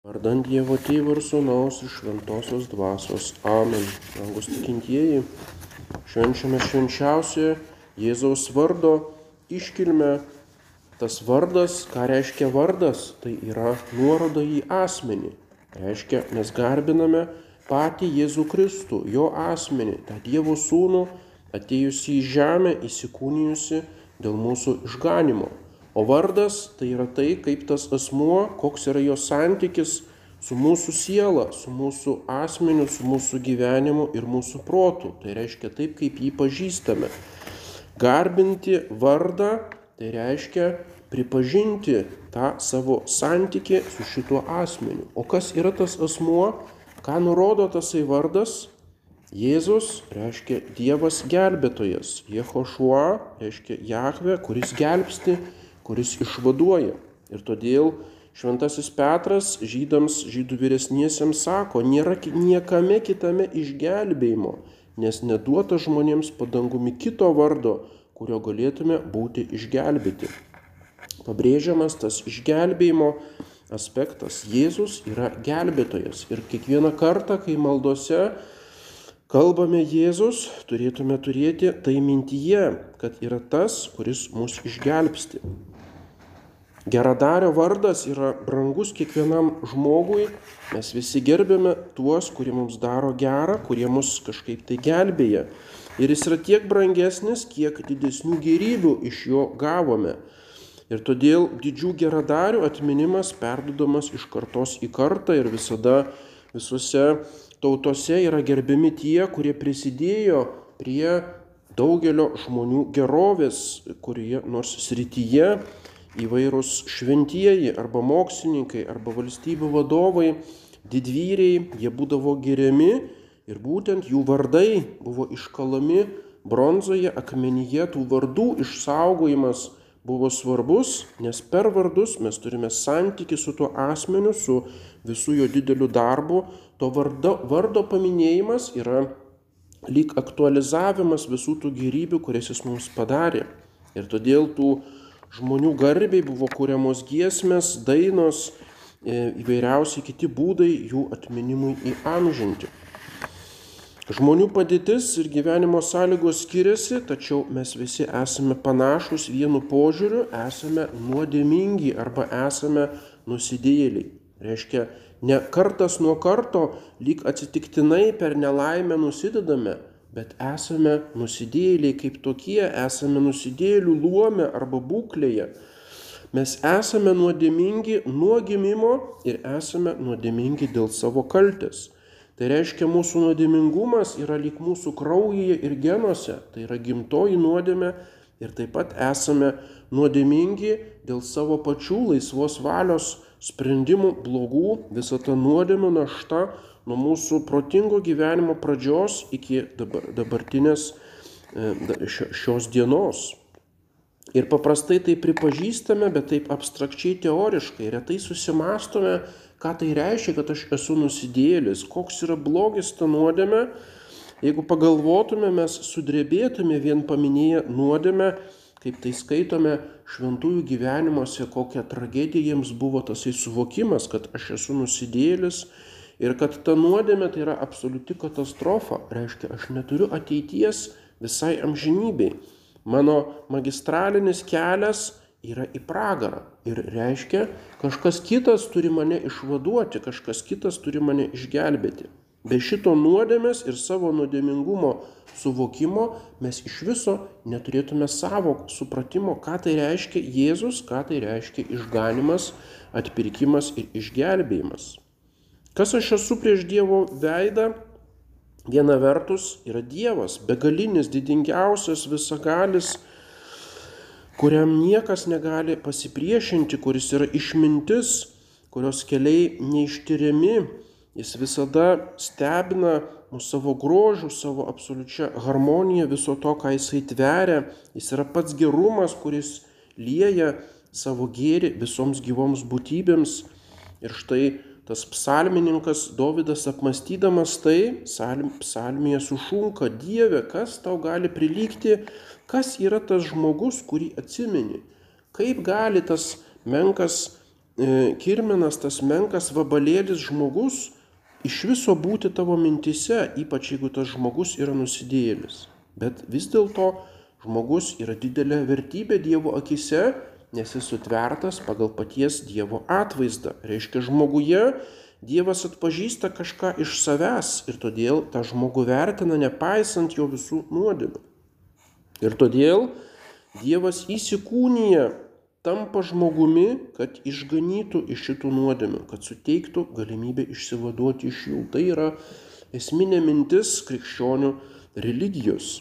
Vardant Dievo Tėvo ir Sūnaus ir Šventosios Dvasios. Amen. Rangus tikintieji, švenčiame švenčiausią Jėzaus vardo iškilmę. Tas vardas, ką reiškia vardas, tai yra nuoroda į asmenį. Reiškia, mes garbiname patį Jėzų Kristų, jo asmenį, tą Dievo Sūnų, atėjusi į žemę, įsikūnijusi dėl mūsų išganimo. O vardas tai yra tai, kaip tas asmuo, koks yra jo santykis su mūsų siela, su mūsų asmeniu, su mūsų gyvenimu ir mūsų protu. Tai reiškia taip, kaip jį pažįstame. Garbinti vardą tai reiškia pripažinti tą savo santykį su šituo asmeniu. O kas yra tas asmuo, ką nurodo tasai vardas? Jėzus reiškia Dievas gelbėtojas. Jehošua reiškia Jahve, kuris gelbsti kuris išvaduoja. Ir todėl Šventasis Petras žydams, žydų vyresniesiems sako, nėra niekame kitame išgelbėjimo, nes neduota žmonėms padangumi kito vardo, kurio galėtume būti išgelbėti. Pabrėžiamas tas išgelbėjimo aspektas. Jėzus yra gelbėtojas. Ir kiekvieną kartą, kai maldose kalbame Jėzus, turėtume turėti tai mintyje, kad yra tas, kuris mus išgelbsti. Geradario vardas yra brangus kiekvienam žmogui. Mes visi gerbėme tuos, kurie mums daro gerą, kurie mus kažkaip tai gelbėja. Ir jis yra tiek brangesnis, kiek didesnių gerybių iš jo gavome. Ir todėl didžių geradarių atminimas perdudamas iš kartos į kartą ir visada visose tautose yra gerbiami tie, kurie prisidėjo prie daugelio žmonių gerovės, kurie nors srityje įvairūs šventieji arba mokslininkai arba valstybių vadovai, didvyriai, jie būdavo geriami ir būtent jų vardai buvo iškalami bronzoje, akmenyje, tų vardų išsaugojimas buvo svarbus, nes per vardus mes turime santyki su tuo asmeniu, su visų jo dideliu darbu. To vardo, vardo paminėjimas yra lyg aktualizavimas visų tų gerybių, kurias jis mums padarė. Ir todėl tų žmonių garbiai buvo kuriamos giesmės, dainos, įvairiausi kiti būdai jų atminimui įamžinti. Žmonių padėtis ir gyvenimo sąlygos skiriasi, tačiau mes visi esame panašus vienu požiūriu, esame nuodėmingi arba esame nusidėjėliai. Reiškia, ne kartas nuo karto lyg atsitiktinai per nelaimę nusidedame, bet esame nusidėjėliai kaip tokie, esame nusidėjėlių luome arba būklėje. Mes esame nuodėmingi nuo gimimo ir esame nuodėmingi dėl savo kaltės. Tai reiškia, mūsų nuodėmingumas yra lyg mūsų kraujyje ir genuose, tai yra gimtoji nuodėmė ir taip pat esame nuodėmingi dėl savo pačių laisvos valios sprendimų blogų, visa ta nuodėmė našta nuo mūsų protingo gyvenimo pradžios iki dabar, dabartinės šios dienos. Ir paprastai tai pripažįstame, bet taip abstrakčiai teoriškai, retai susimastome, ką tai reiškia, kad aš esu nusidėlis, koks yra blogis ta nuodėmė. Jeigu pagalvotume, mes sudrebėtume vien paminėję nuodėmę, kaip tai skaitome šventųjų gyvenimuose, kokia tragedija jiems buvo tasai suvokimas, kad aš esu nusidėlis ir kad ta nuodėmė tai yra absoliuti katastrofa. Reiškia, aš neturiu ateities visai amžinybei. Mano magistralinis kelias yra į pragarą. Ir reiškia, kažkas kitas turi mane išvaduoti, kažkas kitas turi mane išgelbėti. Be šito nuodėmės ir savo nuodėmingumo suvokimo mes iš viso neturėtume savo supratimo, ką tai reiškia Jėzus, ką tai reiškia išganimas, atpirkimas ir išgelbėjimas. Kas aš esu prieš Dievo veidą? Viena vertus yra Dievas, begalinis, didingiausias, visagalis, kuriam niekas negali pasipriešinti, kuris yra išmintis, kurios keliai neištyriami, jis visada stebina mūsų savo grožių, savo absoliučią harmoniją, viso to, ką jisai tveria, jis yra pats gerumas, kuris lieja savo gėrį visoms gyvoms būtybėms. Ir štai tas psalmininkas Dovydas apmastydamas tai, psalmėje sušunka, Dieve, kas tau gali prilygti, kas yra tas žmogus, kurį atsimeni, kaip gali tas menkas e, kirminas, tas menkas vabalėlis žmogus iš viso būti tavo mintise, ypač jeigu tas žmogus yra nusidėjėlis. Bet vis dėlto žmogus yra didelė vertybė Dievo akise, nes jis sutvertas pagal paties Dievo atvaizdą. Reiškia, žmoguje Dievas atpažįsta kažką iš savęs ir todėl tą žmogų vertina nepaisant jo visų nuodėmių. Ir todėl Dievas įsikūnyja, tampa žmogumi, kad išganytų iš šitų nuodėmių, kad suteiktų galimybę išsivaduoti iš jų. Tai yra esminė mintis krikščionių religijos.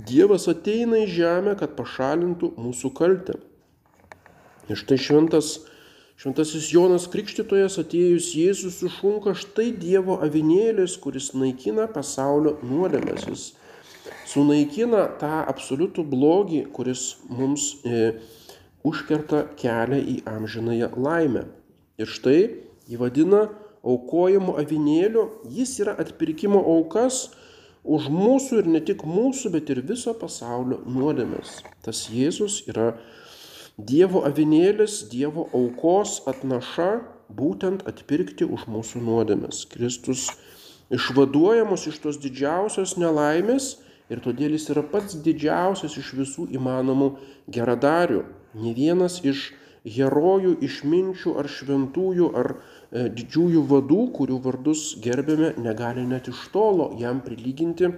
Dievas ateina į žemę, kad pašalintų mūsų kaltę. Ir štai šventas, šventasis Jonas Krikštytojas atėjus Jėzus sušunka štai Dievo avinėlis, kuris naikina pasaulio nuodėmės. Jis sunaikina tą absoliutų blogį, kuris mums e, užkerta kelią į amžinąją laimę. Ir štai jį vadina aukojimu avinėliu, jis yra atpirkimo aukas už mūsų ir ne tik mūsų, bet ir viso pasaulio nuodėmės. Tas Jėzus yra Dievo avinėlis, Dievo aukos atnaša būtent atpirkti už mūsų nuodėmes. Kristus išvaduoja mus iš tos didžiausios nelaimės ir todėl jis yra pats didžiausias iš visų įmanomų geradarių. Ne vienas iš herojų, išminčių ar šventųjų ar e, didžiųjų vadų, kurių vardus gerbėme, negali net iš tolo jam prilyginti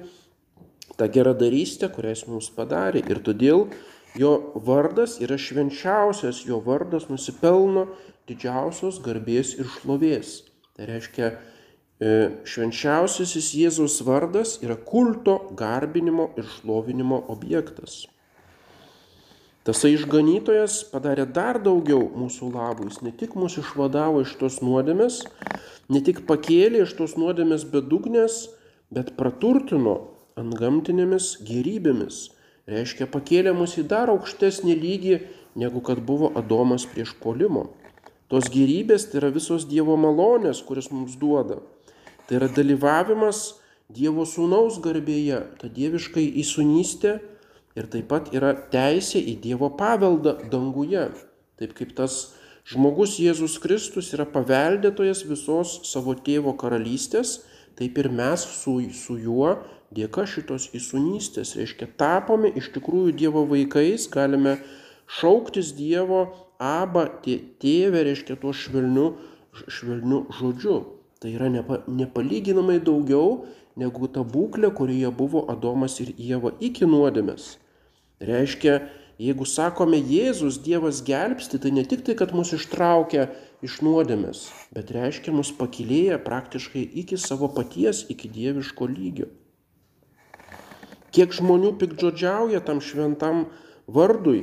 tą geradarystę, kurią jis mums padarė. Ir todėl Jo vardas yra švenčiausias, jo vardas nusipelno didžiausios garbės ir šlovės. Tai reiškia, e, švenčiausiasis Jėzaus vardas yra kulto, garbinimo ir šlovinimo objektas. Tasai išganytojas padarė dar daugiau mūsų labų. Jis ne tik mūsų išvadavo iš tos nuodėmės, ne tik pakėlė iš tos nuodėmės bedugnės, bet praturtino ant gamtinėmis gerybėmis reiškia pakėlė mus į dar aukštesnį lygį, negu kad buvo Adomas prieš polimo. Tos gerybės tai yra visos Dievo malonės, kuris mums duoda. Tai yra dalyvavimas Dievo sūnaus garbėje, ta dieviškai įsunystė ir taip pat yra teisė į Dievo paveldą danguje. Taip kaip tas žmogus Jėzus Kristus yra paveldėtojas visos savo tėvo karalystės, taip ir mes su, su juo dėka šitos įsunystės, reiškia, tapome iš tikrųjų Dievo vaikais, galime šauktis Dievo abą tėvę, reiškia, tuo švelniu, švelniu žodžiu. Tai yra nepa, nepalyginamai daugiau negu ta būklė, kurioje buvo Adomas ir Jėva iki nuodėmės. Reiškia, jeigu sakome Jėzus Dievas gelbsti, tai ne tik tai, kad mus ištraukia iš nuodėmės, bet reiškia mus pakilėja praktiškai iki savo paties, iki dieviško lygio. Kiek žmonių pikdžodžiauja tam šventam vardui,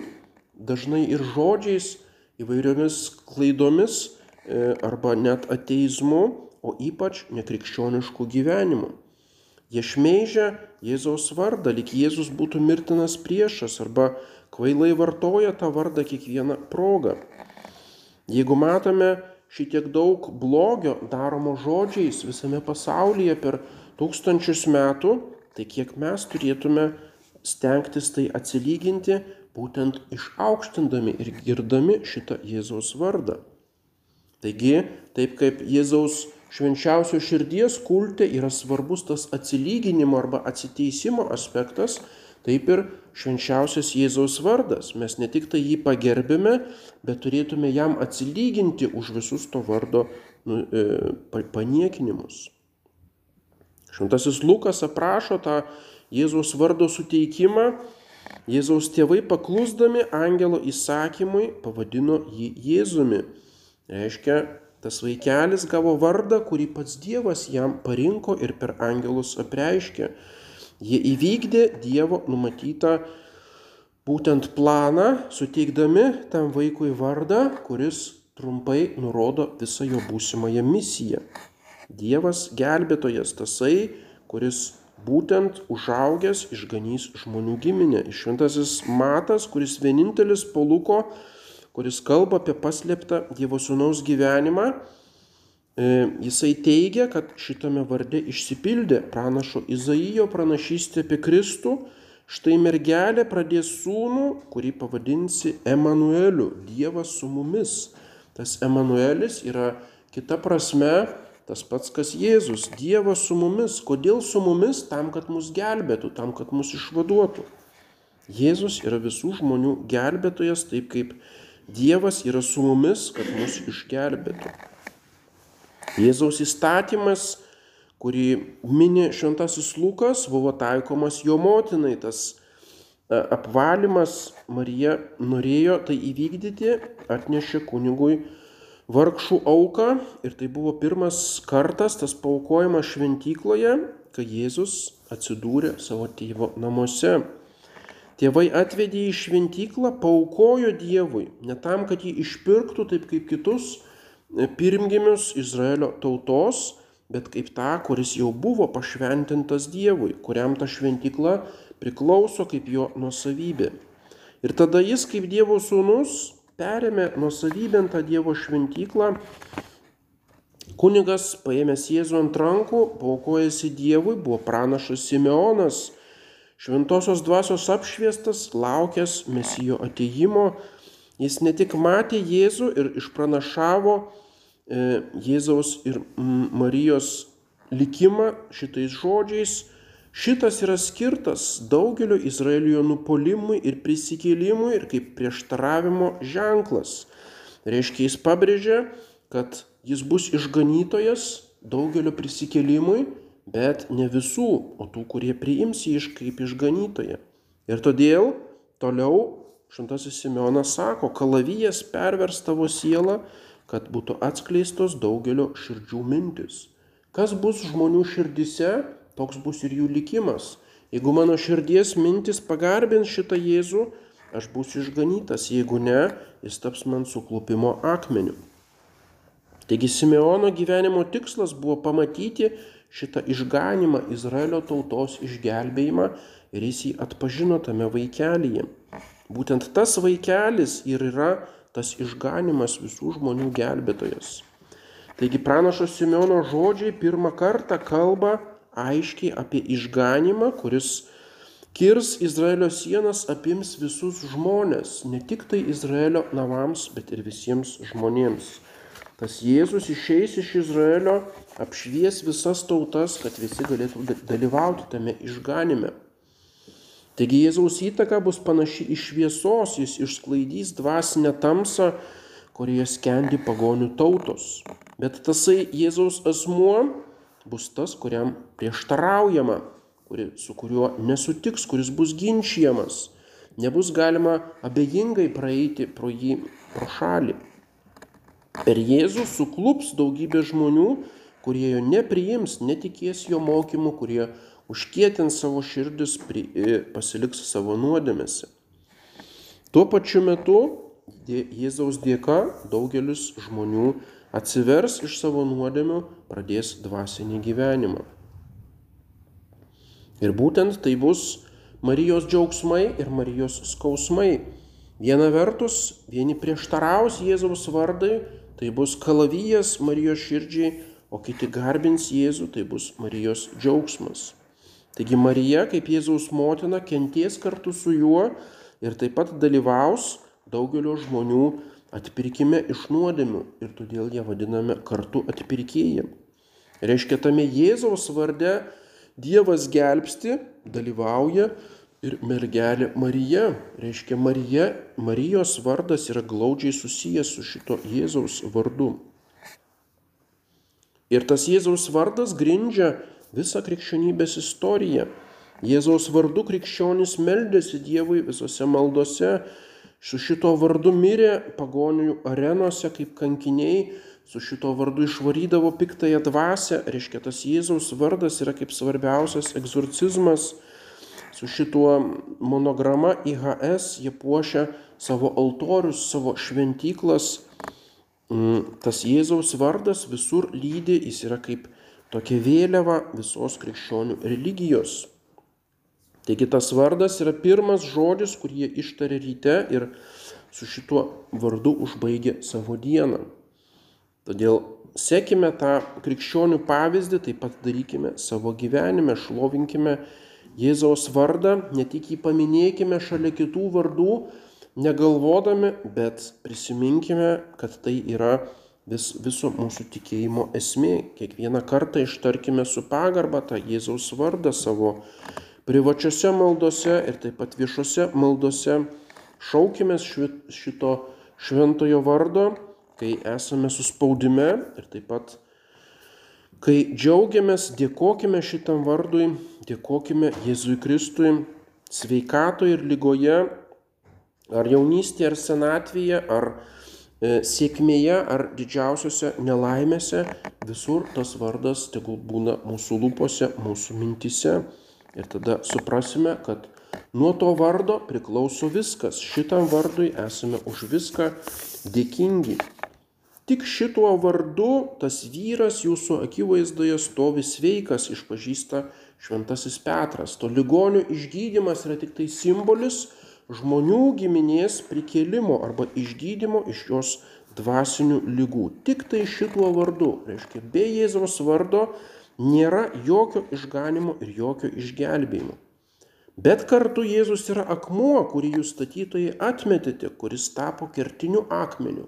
dažnai ir žodžiais, įvairiomis klaidomis e, arba net ateizmu, o ypač nekrikščioniškų gyvenimų. Jie šmeižia Jėzaus vardą, lik Jėzus būtų mirtinas priešas arba kvailai vartoja tą vardą kiekvieną progą. Jeigu matome šitiek daug blogio daromo žodžiais visame pasaulyje per tūkstančius metų, tai kiek mes turėtume stengtis tai atsilyginti, būtent išaukštindami ir girdami šitą Jėzaus vardą. Taigi, taip kaip Jėzaus švenčiausio širdies kulte yra svarbus tas atsilyginimo arba atsiteisimo aspektas, taip ir švenčiausias Jėzaus vardas. Mes ne tik tai jį pagerbėme, bet turėtume jam atsilyginti už visus to vardo nu, e, paniekinimus. Šventasis Lukas aprašo tą Jėzaus vardo suteikimą. Jėzaus tėvai paklusdami angelo įsakymui pavadino jį Jėzumi. Reiškia, tas vaikelis gavo vardą, kurį pats Dievas jam parinko ir per angelus apreiškė. Jie įvykdė Dievo numatytą būtent planą, suteikdami tam vaikui vardą, kuris trumpai nurodo visą jo būsimąją misiją. Dievas gelbėtojas tasai, kuris būtent užaugęs išganys žmonių giminę. Iššventasis Matas, kuris vienintelis poluko, kuris kalba apie paslėptą Dievo sūnaus gyvenimą, e, jisai teigia, kad šitame varde išsipildė pranašo Izaijo pranašystė apie Kristų. Štai mergelė pradės sūnų, kurį pavadinsi Emanueliu, Dievas su mumis. Tas Emanuelis yra kita prasme tas pats, kas Jėzus. Dievas su mumis. Kodėl su mumis? Tam, kad mus gelbėtų, tam, kad mus išvaduotų. Jėzus yra visų žmonių gelbėtojas, taip kaip Dievas yra su mumis, kad mus išgelbėtų. Jėzaus įstatymas, kurį mini šventasis Lukas, buvo taikomas jo motinai. Tas e, apvalimas Marija norėjo tai įvykdyti, atnešė kunigui vargšų auką ir tai buvo pirmas kartas tas paukojimas šventykloje, kai Jėzus atsidūrė savo tėvo namuose. Tėvai atvedė į šventyklą, paukojo Dievui, ne tam, kad jį išpirktų taip kaip kitus pirmgimius Izraelio tautos, bet kaip tą, kuris jau buvo pašventintas Dievui, kuriam ta šventykla priklauso kaip jo nuosavybė. Ir tada jis kaip Dievo sūnus perėmė nuosavybę tą Dievo šventyklą. Kunigas paėmęs Jėzų ant rankų, paukojasi Dievui, buvo pranašas Simeonas, šventosios dvasios apšviestas, laukęs mesijo ateimo. Jis ne tik matė Jėzų ir išpranašavo e, Jėzaus ir Marijos likimą šitais žodžiais, Šitas yra skirtas daugelio Izraelio nupolimui ir prisikėlimui ir kaip prieštaravimo ženklas. Reiškia, jis pabrėžia, kad jis bus išganytojas daugelio prisikėlimui, bet ne visų, o tų, kurie priims jį iš kaip išganytoją. Ir todėl toliau Šventasis Simeonas sako, kalavijas pervers tavo sielą, kad būtų atskleistos daugelio širdžių mintis. Kas bus žmonių širdise, toks bus ir jų likimas. Jeigu mano širdies mintis pagarbins šitą Jėzų, aš būsiu išganytas, jeigu ne, jis taps man suklupimo akmeniu. Taigi Simeono gyvenimo tikslas buvo pamatyti šitą išganimą, Izraelio tautos išgelbėjimą ir jis jį atpažino tame vaikelyje. Būtent tas vaikelis ir yra tas išganimas visų žmonių gelbėtojas. Taigi pranašo Simeono žodžiai pirmą kartą kalba aiškiai apie išganimą, kuris kirs Izraelio sienas, apims visus žmonės, ne tik tai Izraelio namams, bet ir visiems žmonėms. Tas Jėzus išeis iš Izraelio, apšvies visas tautas, kad visi galėtų dalyvauti tame išganime. Taigi Jėzaus įtaka bus panaši iš šviesos, jis išsklaidys dvasinę tamsą, kurioje skendi pagonių tautos. Bet tasai Jėzaus asmuo bus tas, kuriam prieštaraujama, kuri, su kuriuo nesutiks, kuris bus ginčiamas. Nebus galima abejingai praeiti pro jį, pro šalį. Per Jėzų suklups daugybė žmonių, kurie jo nepriims, netikės jo mokymu, kurie užkietins savo širdis, e, pasiliks savo nuodėmėse. Tuo pačiu metu Jėzaus dėka daugelis žmonių atsivers iš savo nuodėmių, pradės dvasinį gyvenimą. Ir būtent tai bus Marijos džiaugsmai ir Marijos skausmai. Viena vertus, vieni prieštaraus Jėzaus vardai, tai bus kalavijas Marijos širdžiai, o kiti garbins Jėzų, tai bus Marijos džiaugsmas. Taigi Marija, kaip Jėzaus motina, kenties kartu su juo ir taip pat dalyvaus daugelio žmonių atpirkime iš nuodėmių ir todėl ją vadiname kartu atpirkėjai. Reiškia, tame Jėzaus varde Dievas gelbsti, dalyvauja ir mergelė Marija. Reiškia, Marija, Marijos vardas yra glaudžiai susijęs su šito Jėzaus vardu. Ir tas Jėzaus vardas grindžia visą krikščionybės istoriją. Jėzaus vardu krikščionys meldėsi Dievui visose maldose, su šito vardu mirė pagonių arenose kaip kankiniai, su šito vardu išvarydavo piktąją dvasę, reiškia tas Jėzaus vardas yra kaip svarbiausias egzorcizmas. Su šituo monograma IHS jie puošia savo altorius, savo šventyklas. Mm, tas Jėzaus vardas visur lydi, jis yra kaip tokia vėliava visos krikščionių religijos. Taigi tas vardas yra pirmas žodis, kurį jie ištarė ryte ir su šituo vardu užbaigė savo dieną. Todėl sekime tą krikščionių pavyzdį, taip pat darykime savo gyvenime, šlovinkime Jėzaus vardą, ne tik jį paminėkime šalia kitų vardų, negalvodami, bet prisiminkime, kad tai yra vis, viso mūsų tikėjimo esmė. Kiekvieną kartą ištarkime su pagarba tą Jėzaus vardą savo privačiose maldose ir taip pat viešose maldose. Šaukime šito šventojo vardo, kai esame suspaudime ir taip pat, kai džiaugiamės, dėkojime šitam vardui, dėkojime Jėzui Kristui sveikatoje ir lygoje, ar jaunystėje, ar senatvėje, ar E, sėkmėje ar didžiausiose nelaimėse, visur tas vardas tegul būna mūsų lūpose, mūsų mintise. Ir tada suprasime, kad nuo to vardo priklauso viskas. Šitam vardui esame už viską dėkingi. Tik šituo vardu tas vyras jūsų akivaizdoje stovi sveikas, išpažįsta Šventasis Petras. To ligonio išgydymas yra tik tai simbolis, žmonių giminės prikėlimo arba išgydymo iš jos dvasinių lygų. Tik tai šituo vardu, reiškia, be Jėzaus vardo nėra jokio išganimo ir jokio išgelbėjimo. Bet kartu Jėzus yra akmuo, kurį jūs statytojai atmetėte, kuris tapo kertiniu akmeniu.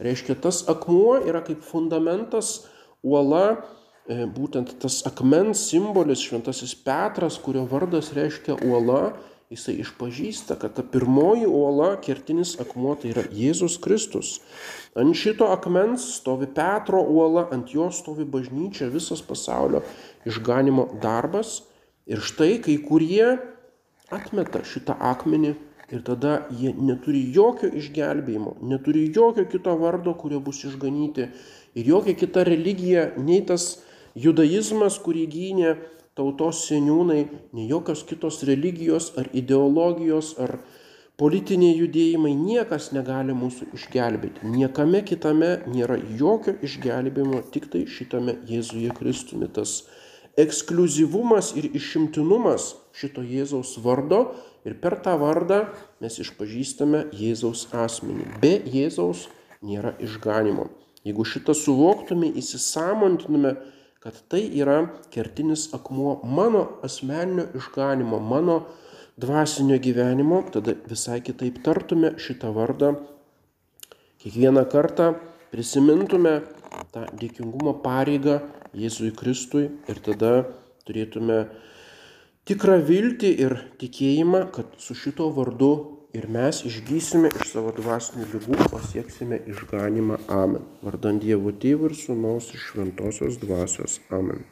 Reiškia, tas akmuo yra kaip fundamentas, uola, e, būtent tas akmens simbolis, šventasis Petras, kurio vardas reiškia uola, jisai išpažįsta, kad ta pirmoji uola, kertinis akmuo tai yra Jėzus Kristus. Ant šito akmens stovi Petro uola, ant jo stovi bažnyčia, visas pasaulio išganimo darbas. Ir štai kai kurie atmeta šitą akmenį ir tada jie neturi jokio išgelbėjimo, neturi jokio kito vardo, kurio bus išganyti. Ir jokia kita religija, nei tas judaizmas, kurį gynė tautos seniūnai, nei jokios kitos religijos ar ideologijos ar politiniai judėjimai, niekas negali mūsų išgelbėti. Niekame kitame nėra jokio išgelbėjimo, tik tai šitame Jėzuje Kristumi. Tas ekskluzivumas ir išimtinumas šito Jėzaus vardo ir per tą vardą mes išpažįstame Jėzaus asmenį. Be Jėzaus nėra išganimo. Jeigu šitą suvoktume, įsisamontume, kad tai yra kertinis akmuo mano asmeninio išganimo, mano dvasinio gyvenimo, tada visai kitaip tartume šitą vardą. Kiekvieną kartą prisimintume tą dėkingumo pareigą Jėzui Kristui ir tada turėtume tikrą viltį ir tikėjimą, kad su šito vardu ir mes išgysime iš savo dvasinių lygų, pasieksime išganimą. Amen. Vardant Dievo Tėvų ir Sūnaus iš Šventosios dvasios. Amen.